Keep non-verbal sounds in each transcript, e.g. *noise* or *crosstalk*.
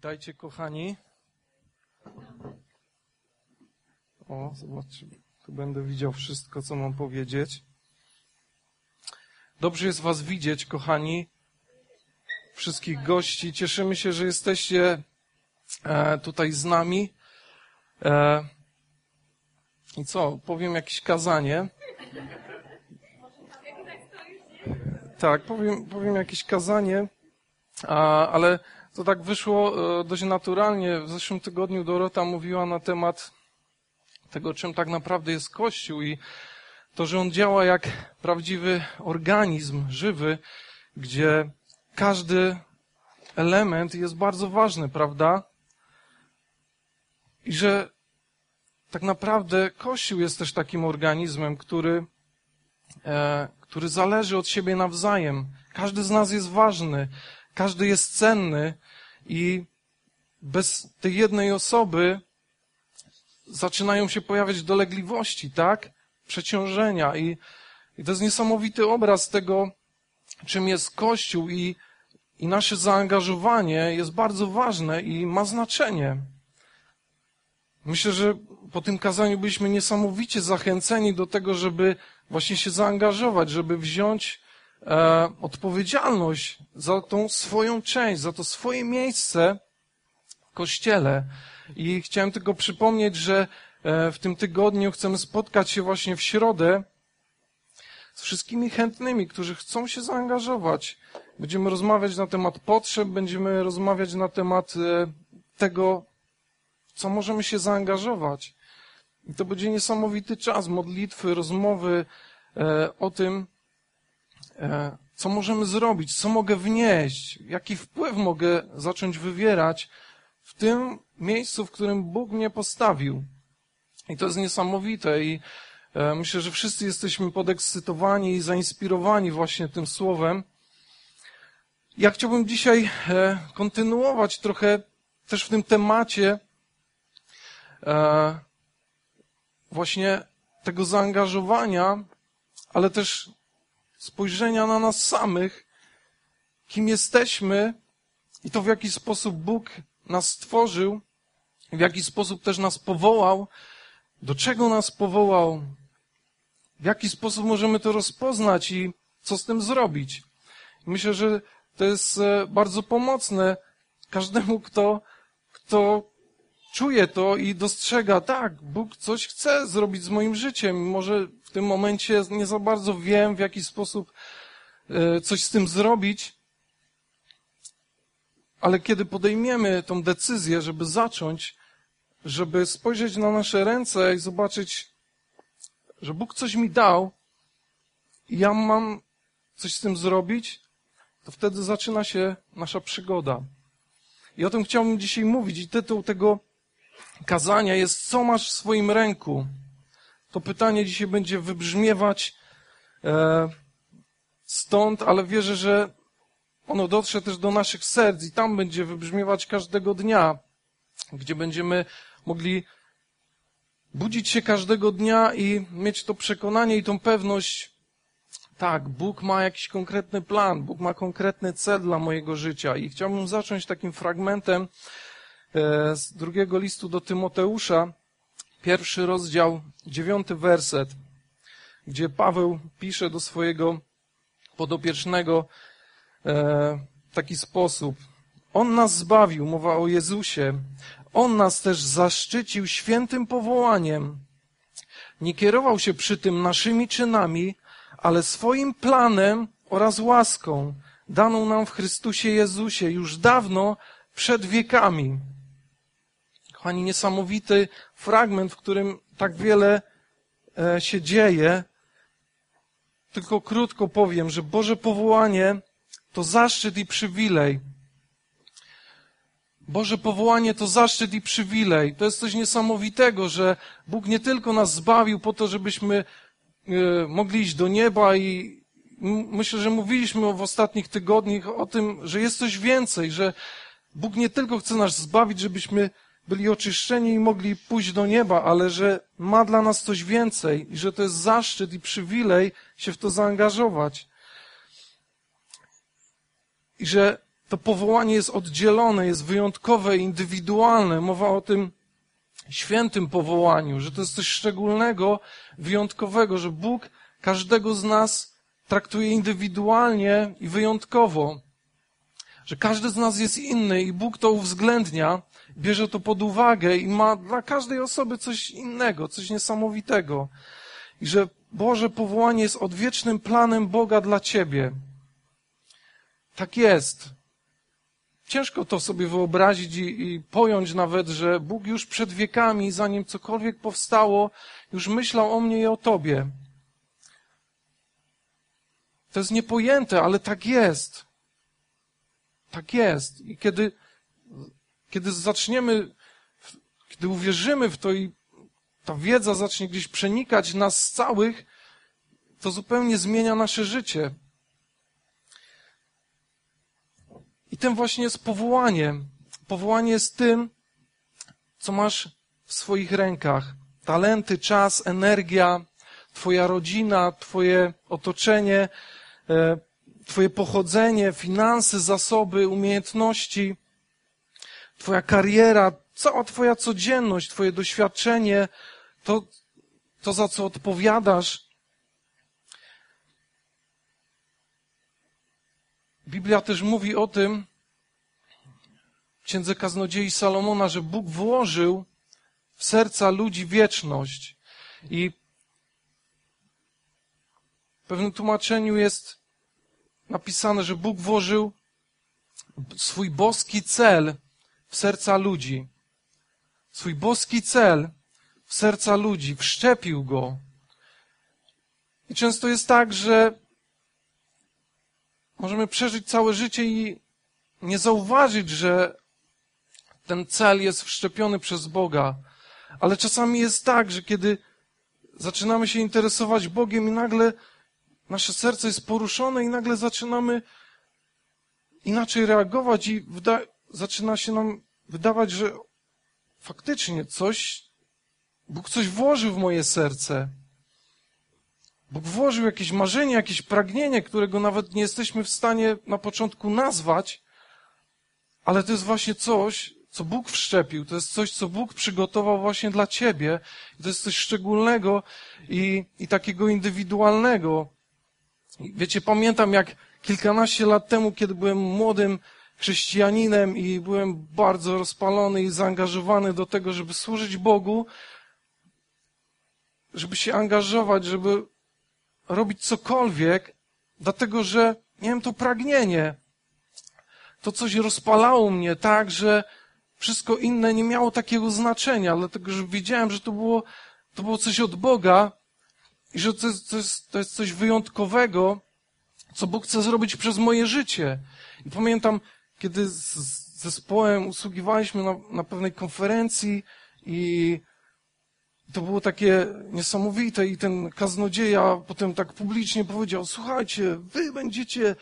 Witajcie, kochani. O, zobaczcie, tu będę widział wszystko, co mam powiedzieć. Dobrze jest Was widzieć, kochani, wszystkich gości. Cieszymy się, że jesteście e, tutaj z nami. E, I co, powiem jakieś kazanie. Tak, powiem, powiem jakieś kazanie, ale to tak wyszło e, dość naturalnie. W zeszłym tygodniu Dorota mówiła na temat tego, czym tak naprawdę jest Kościół i to, że on działa jak prawdziwy organizm żywy, gdzie każdy element jest bardzo ważny, prawda? I że tak naprawdę Kościół jest też takim organizmem, który, e, który zależy od siebie nawzajem. Każdy z nas jest ważny, każdy jest cenny i bez tej jednej osoby zaczynają się pojawiać dolegliwości, tak? Przeciążenia i, i to jest niesamowity obraz tego, czym jest Kościół i, i nasze zaangażowanie jest bardzo ważne i ma znaczenie. Myślę, że po tym kazaniu byliśmy niesamowicie zachęceni do tego, żeby właśnie się zaangażować, żeby wziąć e, odpowiedzialność za tą swoją część, za to swoje miejsce w kościele. I chciałem tylko przypomnieć, że e, w tym tygodniu chcemy spotkać się właśnie w środę z wszystkimi chętnymi, którzy chcą się zaangażować. Będziemy rozmawiać na temat potrzeb, będziemy rozmawiać na temat e, tego, co możemy się zaangażować. I to będzie niesamowity czas modlitwy, rozmowy e, o tym, co możemy zrobić, co mogę wnieść, jaki wpływ mogę zacząć wywierać w tym miejscu, w którym Bóg mnie postawił. I to jest niesamowite i e, myślę, że wszyscy jesteśmy podekscytowani i zainspirowani właśnie tym słowem. Ja chciałbym dzisiaj e, kontynuować trochę też w tym temacie e, właśnie tego zaangażowania, ale też spojrzenia na nas samych, kim jesteśmy i to w jaki sposób Bóg nas stworzył, w jaki sposób też nas powołał, do czego nas powołał, w jaki sposób możemy to rozpoznać i co z tym zrobić. Myślę, że to jest e, bardzo pomocne każdemu, kto, kto czuje to i dostrzega, tak, Bóg coś chce zrobić z moim życiem. Może w tym momencie nie za bardzo wiem, w jaki sposób e, coś z tym zrobić, ale kiedy podejmiemy tą decyzję, żeby zacząć, żeby spojrzeć na nasze ręce i zobaczyć, że Bóg coś mi dał i ja mam coś z tym zrobić, to wtedy zaczyna się nasza przygoda. I o tym chciałbym dzisiaj mówić. I tytuł tego kazania jest Co masz w swoim ręku? To pytanie dzisiaj będzie wybrzmiewać e, stąd, ale wierzę, że ono dotrze też do naszych serc i tam będzie wybrzmiewać każdego dnia, gdzie będziemy mogli budzić się każdego dnia i mieć to przekonanie i tą pewność, tak, Bóg ma jakiś konkretny plan, Bóg ma konkretny cel dla mojego życia. I chciałbym zacząć takim fragmentem z drugiego listu do Tymoteusza, pierwszy rozdział, dziewiąty werset, gdzie Paweł pisze do swojego podopiecznego e, w taki sposób. On nas zbawił, mowa o Jezusie. On nas też zaszczycił świętym powołaniem. Nie kierował się przy tym naszymi czynami, ale swoim planem oraz łaską daną nam w Chrystusie Jezusie już dawno przed wiekami. Kochani, niesamowity fragment, w którym tak wiele e, się dzieje. Tylko krótko powiem, że Boże powołanie to zaszczyt i przywilej. Boże powołanie to zaszczyt i przywilej. To jest coś niesamowitego, że Bóg nie tylko nas zbawił po to, żebyśmy e, mogli iść do nieba i myślę, że mówiliśmy w ostatnich tygodniach o tym, że jest coś więcej, że Bóg nie tylko chce nas zbawić, żebyśmy byli oczyszczeni i mogli pójść do nieba, ale że ma dla nas coś więcej i że to jest zaszczyt i przywilej się w to zaangażować. I że to powołanie jest oddzielone, jest wyjątkowe, indywidualne. Mowa o tym świętym powołaniu, że to jest coś szczególnego, wyjątkowego, że Bóg każdego z nas traktuje indywidualnie i wyjątkowo. Że każdy z nas jest inny i Bóg to uwzględnia, bierze to pod uwagę i ma dla każdej osoby coś innego, coś niesamowitego. I że Boże powołanie jest odwiecznym planem Boga dla ciebie. Tak jest. Ciężko to sobie wyobrazić i, i, pojąć nawet, że Bóg już przed wiekami, zanim cokolwiek powstało, już myślał o mnie i o tobie. To jest niepojęte, ale tak jest. Tak jest. I kiedy, kiedy zaczniemy, kiedy uwierzymy w to i ta wiedza zacznie gdzieś przenikać nas całych, to zupełnie zmienia nasze życie. I tym właśnie jest powołanie. Powołanie jest tym, co masz w swoich rękach. Talenty, czas, energia, Twoja rodzina, Twoje otoczenie, e, Twoje pochodzenie, finanse, zasoby, umiejętności, Twoja kariera, cała Twoja codzienność, Twoje doświadczenie, to, to za co odpowiadasz. Biblia też mówi o tym, w księdze kaznodziei Salomona, że Bóg włożył w serca ludzi wieczność. I w pewnym tłumaczeniu jest napisane, że Bóg włożył swój boski cel w serca ludzi. Swój boski cel w serca ludzi, wszczepił go. I często jest tak, że możemy przeżyć całe życie i nie zauważyć, że ten cel jest wszczepiony przez Boga. Ale czasami jest tak, że kiedy zaczynamy się interesować Bogiem i nagle nasze serce jest poruszone i nagle zaczynamy inaczej reagować i zaczyna się nam wydawać, że faktycznie coś, Bóg coś włożył w moje serce. Bóg włożył jakieś marzenie, jakieś pragnienie, którego nawet nie jesteśmy w stanie na początku nazwać, ale to jest właśnie coś, co Bóg wszczepił. To jest coś, co Bóg przygotował właśnie dla ciebie. to jest coś szczególnego i, i takiego indywidualnego. Wiecie, pamiętam jak kilkanaście lat temu, kiedy byłem młodym chrześcijaninem i byłem bardzo rozpalony i zaangażowany do tego, żeby służyć Bogu, żeby się angażować, żeby robić cokolwiek, dlatego że miałem to pragnienie. To coś rozpalało mnie tak, że wszystko inne nie miało takiego znaczenia, dlatego że wiedziałem, że to było, to było coś od Boga i że to jest, to jest, to jest coś wyjątkowego, co Bóg chce zrobić przez moje życie. I pamiętam, kiedy z zespołem usługiwaliśmy na, na pewnej konferencji i to było takie niesamowite i ten kaznodzieja potem tak publicznie powiedział, słuchajcie, wy będziecie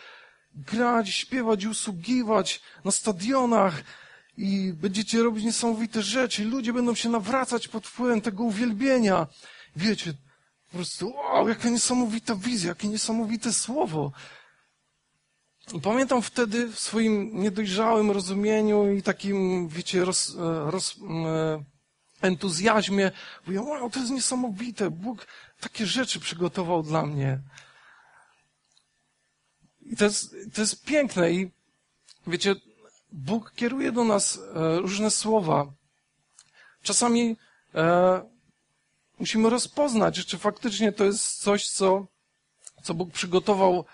grać, śpiewać, usługiwać na stadionach i będziecie robić niesamowite rzeczy. Ludzie będą się nawracać pod wpływem tego uwielbienia. Wiecie, po prostu, wow, jaka niesamowita wizja, jakie niesamowite słowo. I pamiętam wtedy w swoim niedojrzałym rozumieniu i takim, wiecie, roz, e, roz, e, entuzjazmie, mówię, wow, to jest niesamowite, Bóg takie rzeczy przygotował dla mnie. I to jest, to jest piękne i wiecie, Bóg kieruje do nas e, różne słowa. Czasami e, musimy rozpoznać, czy faktycznie to jest coś, co, co Bóg przygotował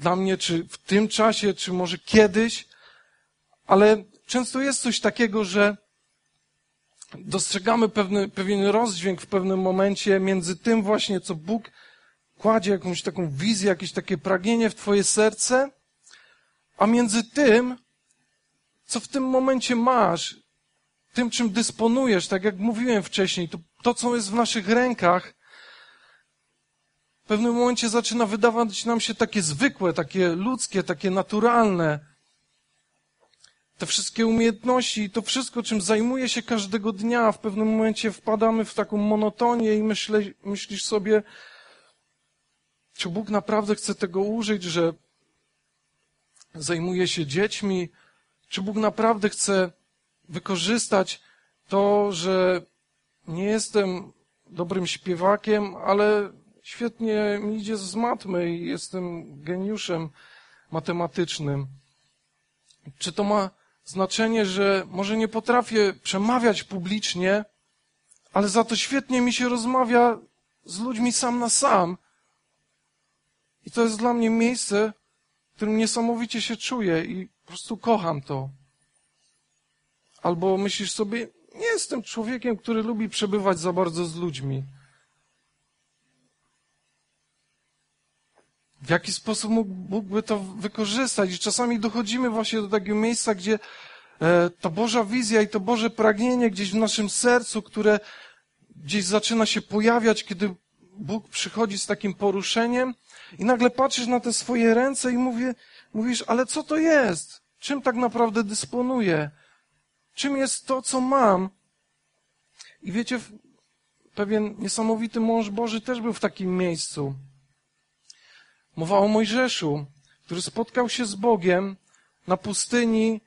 dla mnie, czy w tym czasie, czy może kiedyś, ale często jest coś takiego, że dostrzegamy pewny, pewien rozdźwięk w pewnym momencie między tym właśnie, co Bóg kładzie jakąś taką wizję, jakieś takie pragnienie w Twoje serce, a między tym, co w tym momencie masz, tym, czym dysponujesz, tak jak mówiłem wcześniej, to, to co jest w naszych rękach, pewnym momencie zaczyna wydawać nam się takie zwykłe, takie ludzkie, takie naturalne. Te wszystkie umiejętności, to wszystko, czym zajmuje się każdego dnia, w pewnym momencie wpadamy w taką monotonię i myślę, myślisz sobie, czy Bóg naprawdę chce tego użyć, że zajmuję się dziećmi, czy Bóg naprawdę chce wykorzystać to, że nie jestem dobrym śpiewakiem, ale świetnie mi idzie z matmy i jestem geniuszem matematycznym. Czy to ma znaczenie, że może nie potrafię przemawiać publicznie, ale za to świetnie mi się rozmawia z ludźmi sam na sam. I to jest dla mnie miejsce, w którym niesamowicie się czuję i po prostu kocham to. Albo myślisz sobie, nie jestem człowiekiem, który lubi przebywać za bardzo z ludźmi. W jaki sposób mógłby to wykorzystać? I czasami dochodzimy właśnie do takiego miejsca, gdzie e, ta Boża wizja i to Boże pragnienie gdzieś w naszym sercu, które gdzieś zaczyna się pojawiać, kiedy Bóg przychodzi z takim poruszeniem i nagle patrzysz na te swoje ręce i mówię, mówisz, ale co to jest? Czym tak naprawdę dysponuję? Czym jest to, co mam? I wiecie, pewien niesamowity mąż Boży też był w takim miejscu. Mowa o Mojżeszu, który spotkał się z Bogiem na pustyni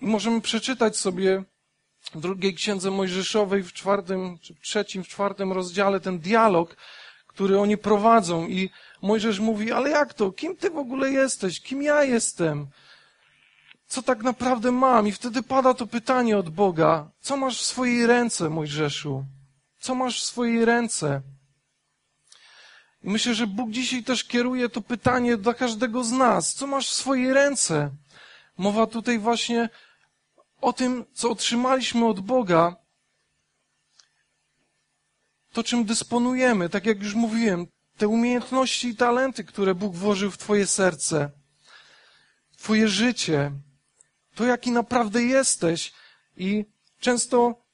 i możemy przeczytać sobie w drugiej księdze Mojżeszowej w czwartym, czy w trzecim, w czwartym rozdziale ten dialog, który oni prowadzą i Mojżesz mówi, ale jak to? Kim ty w ogóle jesteś? Kim ja jestem? Co tak naprawdę mam? I wtedy pada to pytanie od Boga. Co masz w swojej ręce, Mojżeszu? Co masz w swojej ręce? I myślę, że Bóg dzisiaj też kieruje to pytanie dla każdego z nas. Co masz w swojej ręce? Mowa tutaj właśnie o tym, co otrzymaliśmy od Boga, to czym dysponujemy, tak jak już mówiłem, te umiejętności i talenty, które Bóg włożył w Twoje serce, Twoje życie, to jaki naprawdę jesteś. I często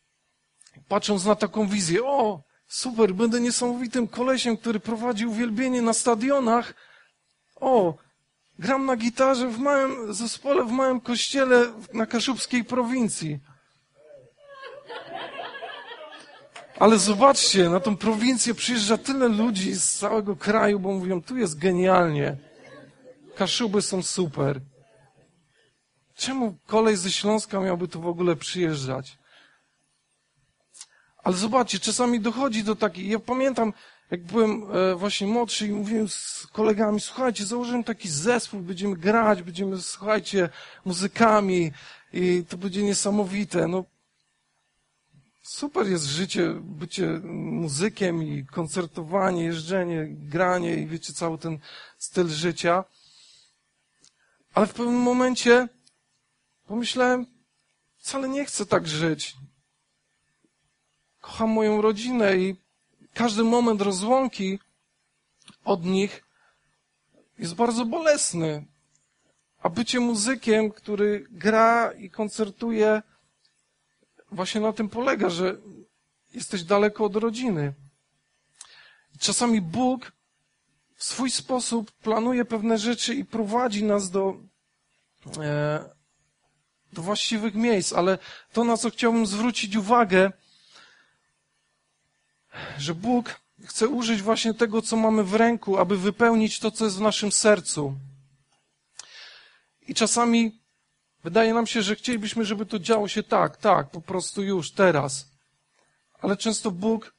patrząc na taką wizję, o, super, będę niesamowitym kolesiem, który prowadzi uwielbienie na stadionach, o, gram na gitarze w małym zespole, w małym kościele na kaszubskiej prowincji. Ale zobaczcie, na tą prowincję przyjeżdża tyle ludzi z całego kraju, bo mówią, tu jest genialnie. Kaszuby są super. Czemu kolej ze Śląska miałby tu w ogóle przyjeżdżać? Ale zobaczcie, czasami dochodzi do takiej, ja pamiętam, jak byłem e, właśnie młodszy i mówiłem z kolegami, słuchajcie, założyłem taki zespół, będziemy grać, będziemy, słuchajcie, muzykami i to będzie niesamowite. No, super jest życie, bycie muzykiem i koncertowanie, jeżdżenie, granie i wiecie, cały ten styl życia. Ale w pewnym momencie pomyślałem, wcale nie chcę tak żyć. Kocham moją rodzinę i każdy moment rozłąki od nich jest bardzo bolesny. A bycie muzykiem, który gra i koncertuje, właśnie na tym polega, że jesteś daleko od rodziny. Czasami Bóg w swój sposób planuje pewne rzeczy i prowadzi nas do, e, do właściwych miejsc, ale to, na co chciałbym zwrócić uwagę, że Bóg chce użyć właśnie tego, co mamy w ręku, aby wypełnić to, co jest w naszym sercu. I czasami wydaje nam się, że chcielibyśmy, żeby to działo się tak, tak, po prostu już, teraz. Ale często Bóg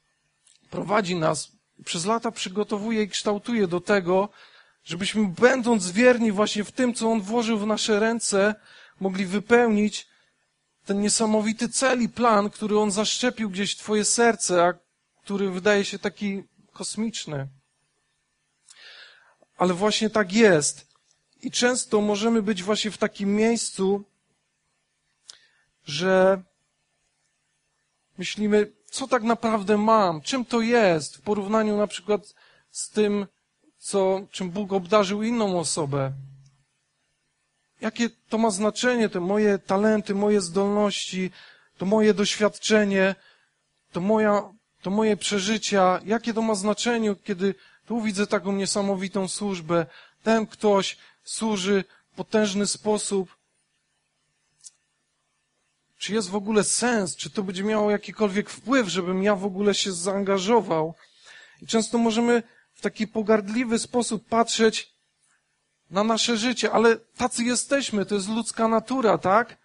prowadzi nas, przez lata przygotowuje i kształtuje do tego, żebyśmy będąc wierni właśnie w tym, co On włożył w nasze ręce, mogli wypełnić ten niesamowity cel i plan, który On zaszczepił gdzieś w Twoje serce, a który wydaje się taki kosmiczny. Ale właśnie tak jest. I często możemy być właśnie w takim miejscu, że myślimy, co tak naprawdę mam, czym to jest w porównaniu na przykład z tym, co, czym Bóg obdarzył inną osobę. Jakie to ma znaczenie, te moje talenty, moje zdolności, to moje doświadczenie, to moja to moje przeżycia, jakie to ma znaczenie, kiedy tu widzę taką niesamowitą służbę, ten ktoś służy w potężny sposób. Czy jest w ogóle sens? Czy to będzie miało jakikolwiek wpływ, żebym ja w ogóle się zaangażował? I często możemy w taki pogardliwy sposób patrzeć na nasze życie, ale tacy jesteśmy, to jest ludzka natura, tak?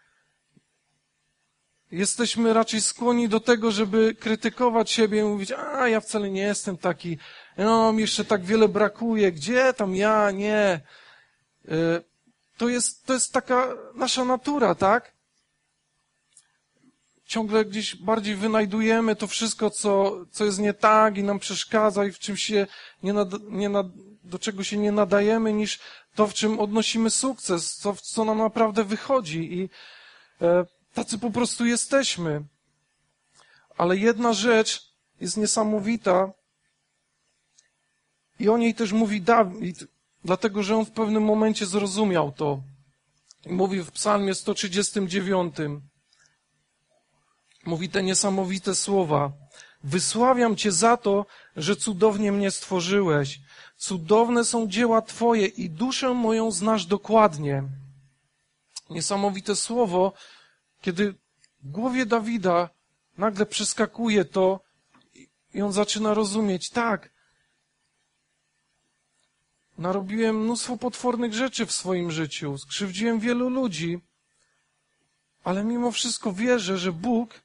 Jesteśmy raczej skłonni do tego, żeby krytykować siebie i mówić, a ja wcale nie jestem taki, no mi jeszcze tak wiele brakuje, gdzie tam ja, nie. Y, to jest, to jest taka nasza natura, tak? Ciągle gdzieś bardziej wynajdujemy to wszystko, co, co jest nie tak i nam przeszkadza i w czym się nie, nad, nie nad, do czego się nie nadajemy, niż to, w czym odnosimy sukces, co, co nam naprawdę wychodzi. I e, tacy po prostu jesteśmy. Ale jedna rzecz jest niesamowita i o niej też mówi Dawid, dlatego że on w pewnym momencie zrozumiał to. Mówi w psalmie 139, mówi te niesamowite słowa. Wysławiam Cię za to, że cudownie mnie stworzyłeś. Cudowne są dzieła Twoje i duszę moją znasz dokładnie. Niesamowite słowo, kiedy w głowie Dawida nagle przeskakuje to i on zaczyna rozumieć, tak, narobiłem mnóstwo potwornych rzeczy w swoim życiu, skrzywdziłem wielu ludzi, ale mimo wszystko wierzę, że Bóg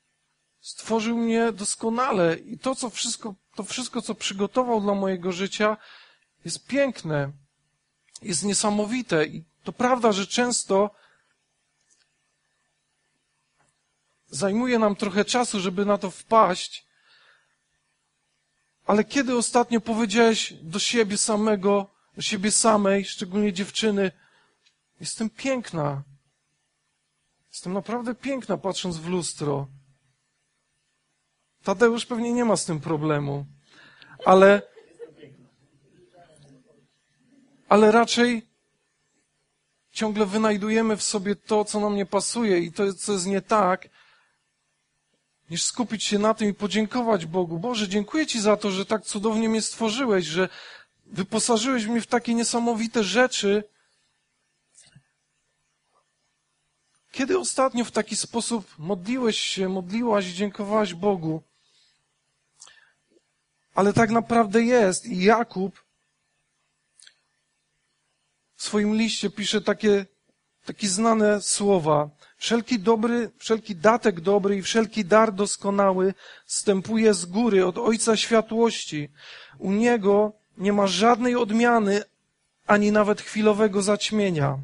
stworzył mnie doskonale i to, co wszystko, to wszystko, co przygotował dla mojego życia, jest piękne, jest niesamowite i to prawda, że często zajmuje nam trochę czasu, żeby na to wpaść, ale kiedy ostatnio powiedziałeś do siebie samego, do siebie samej, szczególnie dziewczyny, jestem piękna. Jestem naprawdę piękna, patrząc w lustro. Tadeusz pewnie nie ma z tym problemu, ale ale raczej ciągle wynajdujemy w sobie to, co nam nie pasuje i to, co jest nie tak, niż skupić się na tym i podziękować Bogu. Boże, dziękuję Ci za to, że tak cudownie mnie stworzyłeś, że wyposażyłeś mnie w takie niesamowite rzeczy. Kiedy ostatnio w taki sposób modliłeś się, modliłaś i dziękowałaś Bogu? Ale tak naprawdę jest i Jakub w swoim liście pisze takie, takie znane słowa. Wszelki dobry, wszelki datek dobry i wszelki dar doskonały stępuje z góry od Ojca Światłości. U Niego nie ma żadnej odmiany, ani nawet chwilowego zaćmienia.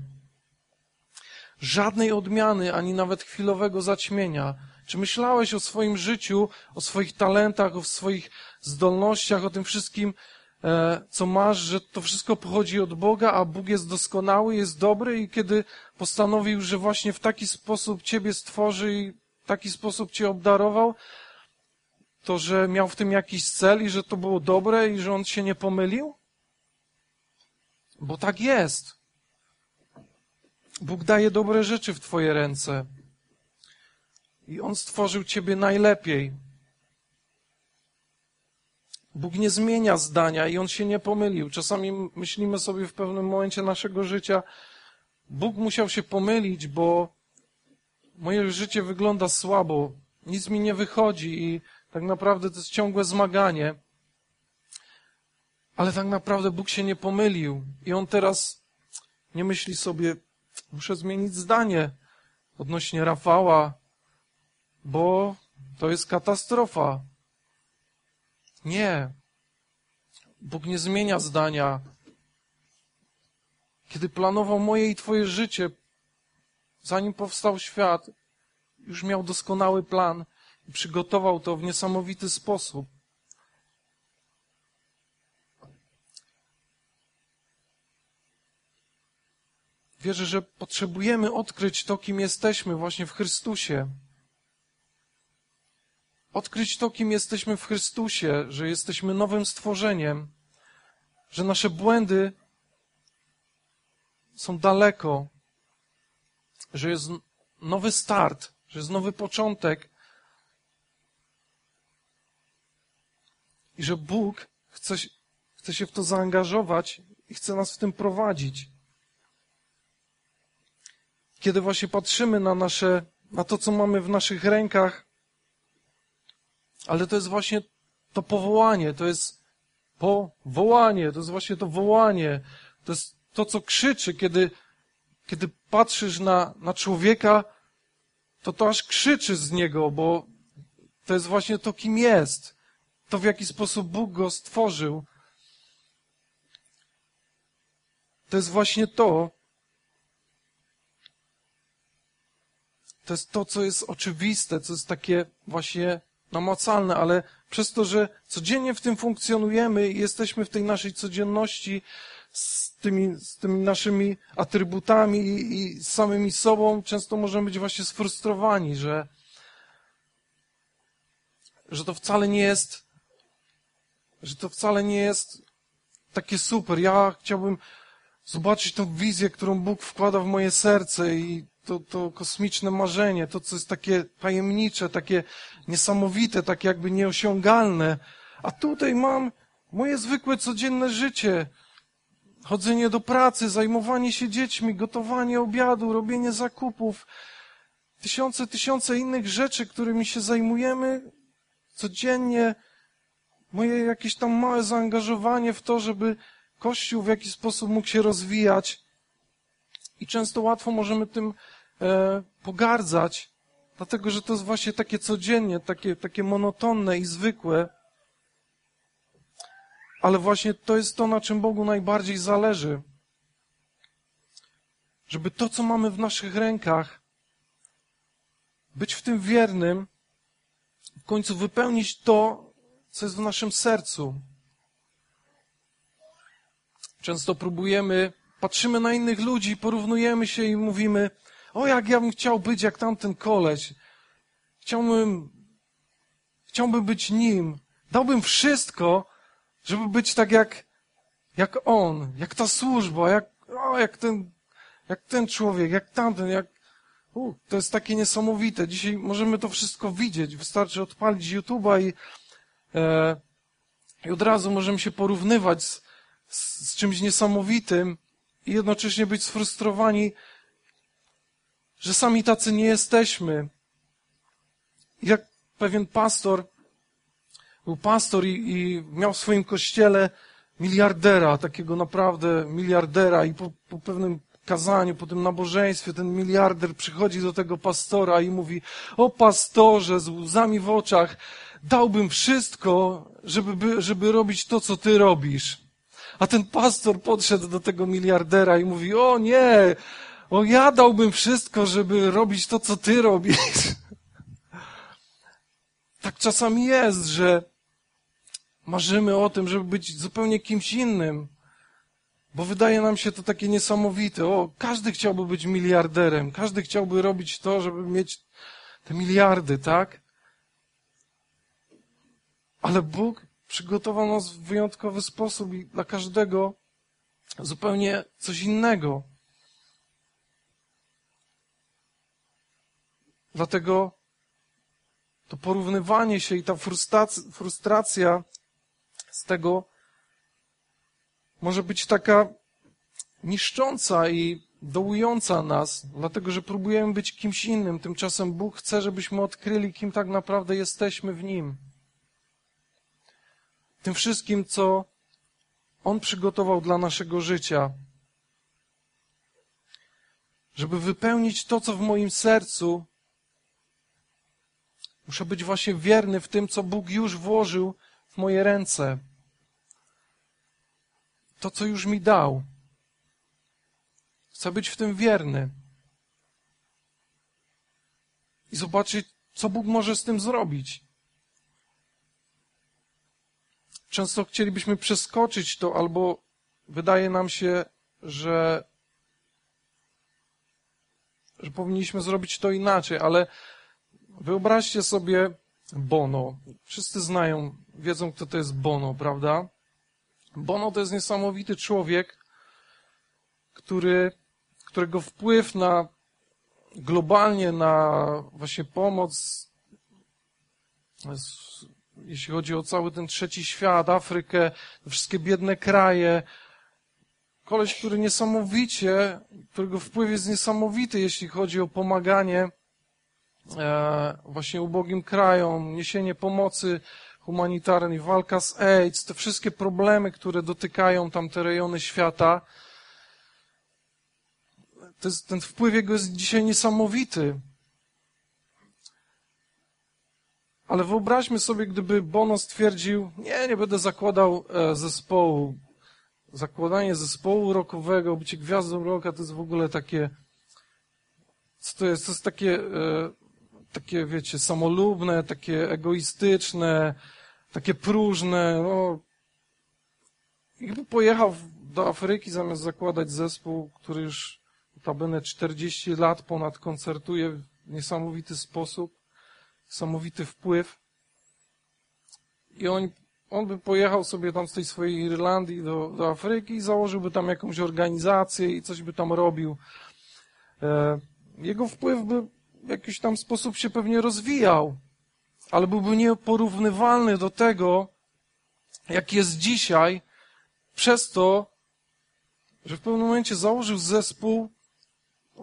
Żadnej odmiany, ani nawet chwilowego zaćmienia. Czy myślałeś o swoim życiu, o swoich talentach, o swoich zdolnościach, o tym wszystkim, co masz, że to wszystko pochodzi od Boga, a Bóg jest doskonały, jest dobry i kiedy postanowił, że właśnie w taki sposób Ciebie stworzy i w taki sposób Cię obdarował, to że miał w tym jakiś cel i że to było dobre i że On się nie pomylił? Bo tak jest. Bóg daje dobre rzeczy w Twoje ręce. I On stworzył Ciebie najlepiej. Bóg nie zmienia zdania i on się nie pomylił. Czasami myślimy sobie w pewnym momencie naszego życia, Bóg musiał się pomylić, bo moje życie wygląda słabo, nic mi nie wychodzi i tak naprawdę to jest ciągłe zmaganie. Ale tak naprawdę Bóg się nie pomylił i on teraz nie myśli sobie, muszę zmienić zdanie odnośnie Rafała, bo to jest katastrofa. Nie. Bóg nie zmienia zdania. Kiedy planował moje i Twoje życie, zanim powstał świat, już miał doskonały plan i przygotował to w niesamowity sposób. Wierzę, że potrzebujemy odkryć to, kim jesteśmy właśnie w Chrystusie. Odkryć to, kim jesteśmy w Chrystusie, że jesteśmy nowym stworzeniem, że nasze błędy są daleko, że jest nowy start, że jest nowy początek i że Bóg chce, chce się w to zaangażować i chce nas w tym prowadzić. Kiedy właśnie patrzymy na nasze, na to, co mamy w naszych rękach, ale to jest właśnie to powołanie, to jest powołanie, to jest właśnie to wołanie, to jest to, co krzyczy, kiedy, kiedy patrzysz na, na człowieka, to to aż krzyczy z niego, bo to jest właśnie to, kim jest. To, w jaki sposób Bóg go stworzył. To jest właśnie to, to jest to, co jest oczywiste, co jest takie właśnie namacalne, ale przez to, że codziennie w tym funkcjonujemy i jesteśmy w tej naszej codzienności z tymi, z tymi naszymi atrybutami i, i samymi sobą, często możemy być właśnie sfrustrowani, że, że to wcale nie jest, że to wcale nie jest takie super. Ja chciałbym zobaczyć tą wizję, którą Bóg wkłada w moje serce i to, to kosmiczne marzenie, to, co jest takie tajemnicze, takie niesamowite, takie jakby nieosiągalne. A tutaj mam moje zwykłe, codzienne życie. Chodzenie do pracy, zajmowanie się dziećmi, gotowanie obiadu, robienie zakupów, tysiące, tysiące innych rzeczy, którymi się zajmujemy codziennie. Moje jakieś tam małe zaangażowanie w to, żeby Kościół w jakiś sposób mógł się rozwijać. I często łatwo możemy tym e, pogardzać, dlatego że to jest właśnie takie codziennie, takie, takie monotonne i zwykłe. Ale właśnie to jest to, na czym Bogu najbardziej zależy. Żeby to, co mamy w naszych rękach, być w tym wiernym, w końcu wypełnić to, co jest w naszym sercu. Często próbujemy, patrzymy na innych ludzi, porównujemy się i mówimy, o jak ja bym chciał być jak tamten koleś. Chciałbym, chciałbym być nim. Dałbym wszystko, żeby być tak jak, jak on, jak ta służba, jak, o, jak ten, jak ten człowiek, jak tamten, jak, u, to jest takie niesamowite. Dzisiaj możemy to wszystko widzieć. Wystarczy odpalić YouTube'a i, e, i od razu możemy się porównywać z, z, z czymś niesamowitym i jednocześnie być sfrustrowani, że sami tacy nie jesteśmy. Jak pewien pastor, był pastor i, i miał w swoim kościele miliardera, takiego naprawdę miliardera i po, po pewnym kazaniu, po tym nabożeństwie ten miliarder przychodzi do tego pastora i mówi, o pastorze, z łzami w oczach, dałbym wszystko, żeby, żeby robić to, co ty robisz. A ten pastor podszedł do tego miliardera i mówi, o nie, o ja dałbym wszystko, żeby robić to, co ty robisz. *laughs* Tak czasami jest, że marzymy o tym, żeby być zupełnie kimś innym, bo wydaje nam się to takie niesamowite. O, każdy chciałby być miliarderem, każdy chciałby robić to, żeby mieć te miliardy, tak? Ale Bóg przygotował nas w wyjątkowy sposób i dla każdego zupełnie coś innego. Dlatego to porównywanie się i ta frustracja z tego może być taka niszcząca i dołująca nas, dlatego że próbujemy być kimś innym. Tymczasem Bóg chce, żebyśmy odkryli, kim tak naprawdę jesteśmy w Nim. Tym wszystkim, co On przygotował dla naszego życia. Żeby wypełnić to, co w moim sercu, muszę być właśnie wierny w tym, co Bóg już włożył w moje ręce. To, co już mi dał. Chcę być w tym wierny. I zobaczyć, co Bóg może z tym zrobić. Często chcielibyśmy przeskoczyć to, albo wydaje nam się, że, że powinniśmy zrobić to inaczej, ale wyobraźcie sobie Bono. Wszyscy znają, wiedzą, kto to jest Bono, prawda? Bono to jest niesamowity człowiek, który, którego wpływ na globalnie na właśnie pomoc, jeśli chodzi o cały ten trzeci świat, Afrykę, wszystkie biedne kraje, koleś, który niesamowicie, którego wpływ jest niesamowity, jeśli chodzi o pomaganie e, właśnie ubogim krajom, niesienie pomocy humanitarnej, walka z AIDS, te wszystkie problemy, które dotykają tamte rejony świata, ten wpływ jego jest dzisiaj niesamowity. Ale wyobraźmy sobie, gdyby Bono stwierdził, nie, nie będę zakładał e, zespołu. Zakładanie zespołu rockowego, bycie gwiazdą rocka, to jest w ogóle takie, co to jest? To jest takie, e, takie, wiecie, samolubne, takie egoistyczne, takie próżne, no. I gdyby pojechał do Afryki zamiast zakładać zespół, który już notabene 40 lat ponad koncertuje w niesamowity sposób, niesamowity wpływ. I on, on by pojechał sobie tam z tej swojej Irlandii do, do Afryki i założyłby tam jakąś organizację i coś by tam robił. E, jego wpływ by w jakiś tam sposób się pewnie rozwijał, ale byłby nieporównywalny do tego, jak jest dzisiaj, przez to, że w pewnym momencie założył zespół,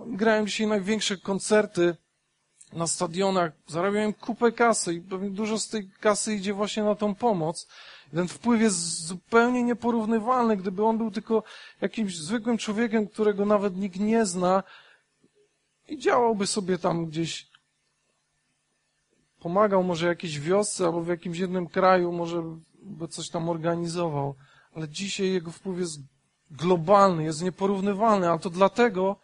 grają dzisiaj największe koncerty na stadionach, zarabiają kupę kasy i pewnie dużo z tej kasy idzie właśnie na tą pomoc. Ten wpływ jest zupełnie nieporównywalny. Gdyby on był tylko jakimś zwykłym człowiekiem, którego nawet nikt nie zna i działałby sobie tam gdzieś, pomagał może jakiejś wiosce albo w jakimś jednym kraju, może by coś tam organizował. Ale dzisiaj jego wpływ jest globalny, jest nieporównywalny, ale to dlatego,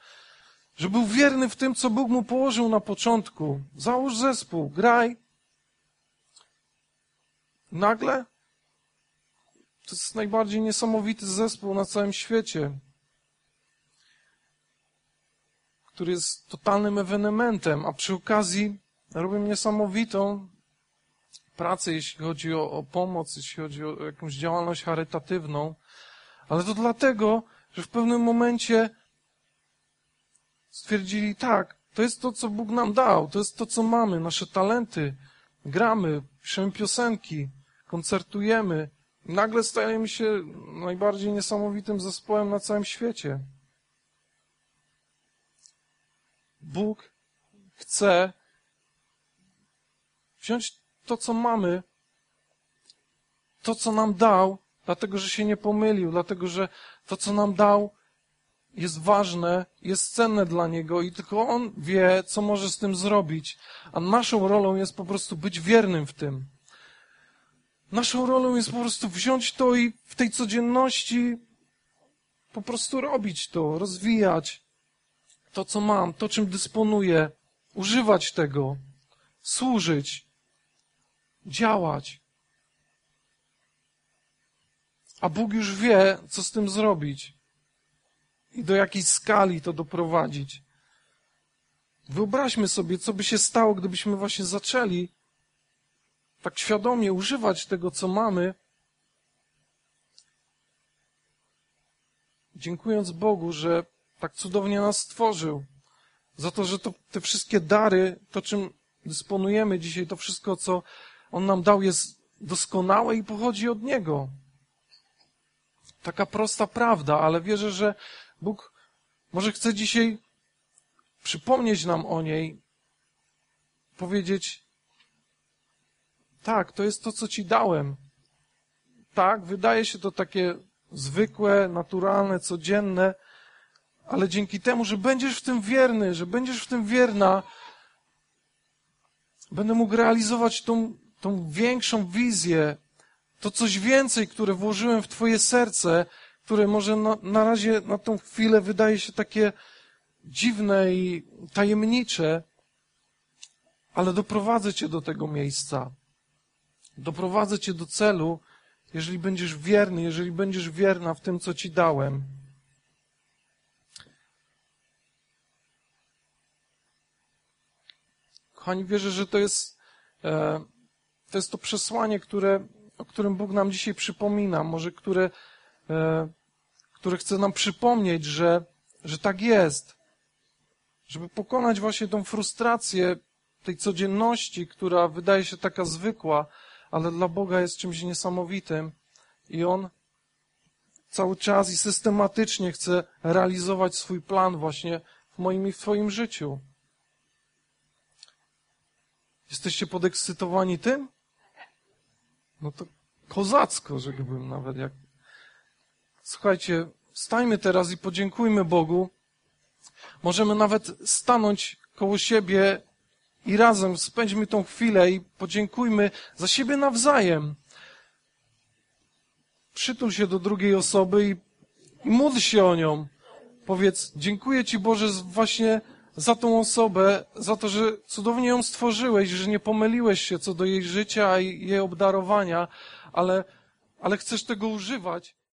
że był wierny w tym, co Bóg mu położył na początku. Załóż zespół, graj. Nagle to jest najbardziej niesamowity zespół na całym świecie, który jest totalnym ewenementem, a przy okazji robią niesamowitą pracę, jeśli chodzi o, o pomoc, jeśli chodzi o jakąś działalność charytatywną. Ale to dlatego, że w pewnym momencie stwierdzili, tak, to jest to, co Bóg nam dał, to jest to, co mamy, nasze talenty. Gramy, piszemy piosenki, koncertujemy. Nagle stajemy się najbardziej niesamowitym zespołem na całym świecie. Bóg chce wziąć to, co mamy, to, co nam dał, dlatego, że się nie pomylił, dlatego, że to, co nam dał, jest ważne, jest cenne dla Niego i tylko On wie, co może z tym zrobić. A naszą rolą jest po prostu być wiernym w tym. Naszą rolą jest po prostu wziąć to i w tej codzienności po prostu robić to, rozwijać to, co mam, to, czym dysponuję, używać tego, służyć, działać. A Bóg już wie, co z tym zrobić i do jakiej skali to doprowadzić. Wyobraźmy sobie, co by się stało, gdybyśmy właśnie zaczęli tak świadomie używać tego, co mamy, dziękując Bogu, że tak cudownie nas stworzył, za to, że to, te wszystkie dary, to czym dysponujemy dzisiaj, to wszystko, co On nam dał, jest doskonałe i pochodzi od Niego. Taka prosta prawda, ale wierzę, że Bóg może chce dzisiaj przypomnieć nam o niej, powiedzieć, tak, to jest to, co Ci dałem. Tak, wydaje się to takie zwykłe, naturalne, codzienne, ale dzięki temu, że będziesz w tym wierny, że będziesz w tym wierna, będę mógł realizować tą, tą większą wizję, to coś więcej, które włożyłem w Twoje serce, które może na, na razie, na tą chwilę wydaje się takie dziwne i tajemnicze, ale doprowadzę Cię do tego miejsca. Doprowadzę Cię do celu, jeżeli będziesz wierny, jeżeli będziesz wierna w tym, co Ci dałem. Kochani, wierzę, że to jest, e, to jest to przesłanie, które, o którym Bóg nam dzisiaj przypomina, może które który chce nam przypomnieć, że, że tak jest. Żeby pokonać właśnie tą frustrację tej codzienności, która wydaje się taka zwykła, ale dla Boga jest czymś niesamowitym i On cały czas i systematycznie chce realizować swój plan właśnie w moim i w Twoim życiu. Jesteście podekscytowani tym? No to kozacko, rzekłbym nawet, jak Słuchajcie, stajmy teraz i podziękujmy Bogu Możemy nawet stanąć koło siebie i razem spędźmy tą chwilę i podziękujmy za siebie nawzajem. Przytul się do drugiej osoby i, i módl się o nią. Powiedz, dziękuję Ci Boże właśnie za tą osobę, za to, że cudownie ją stworzyłeś, że nie pomyliłeś się co do jej życia i jej obdarowania, ale, ale chcesz tego używać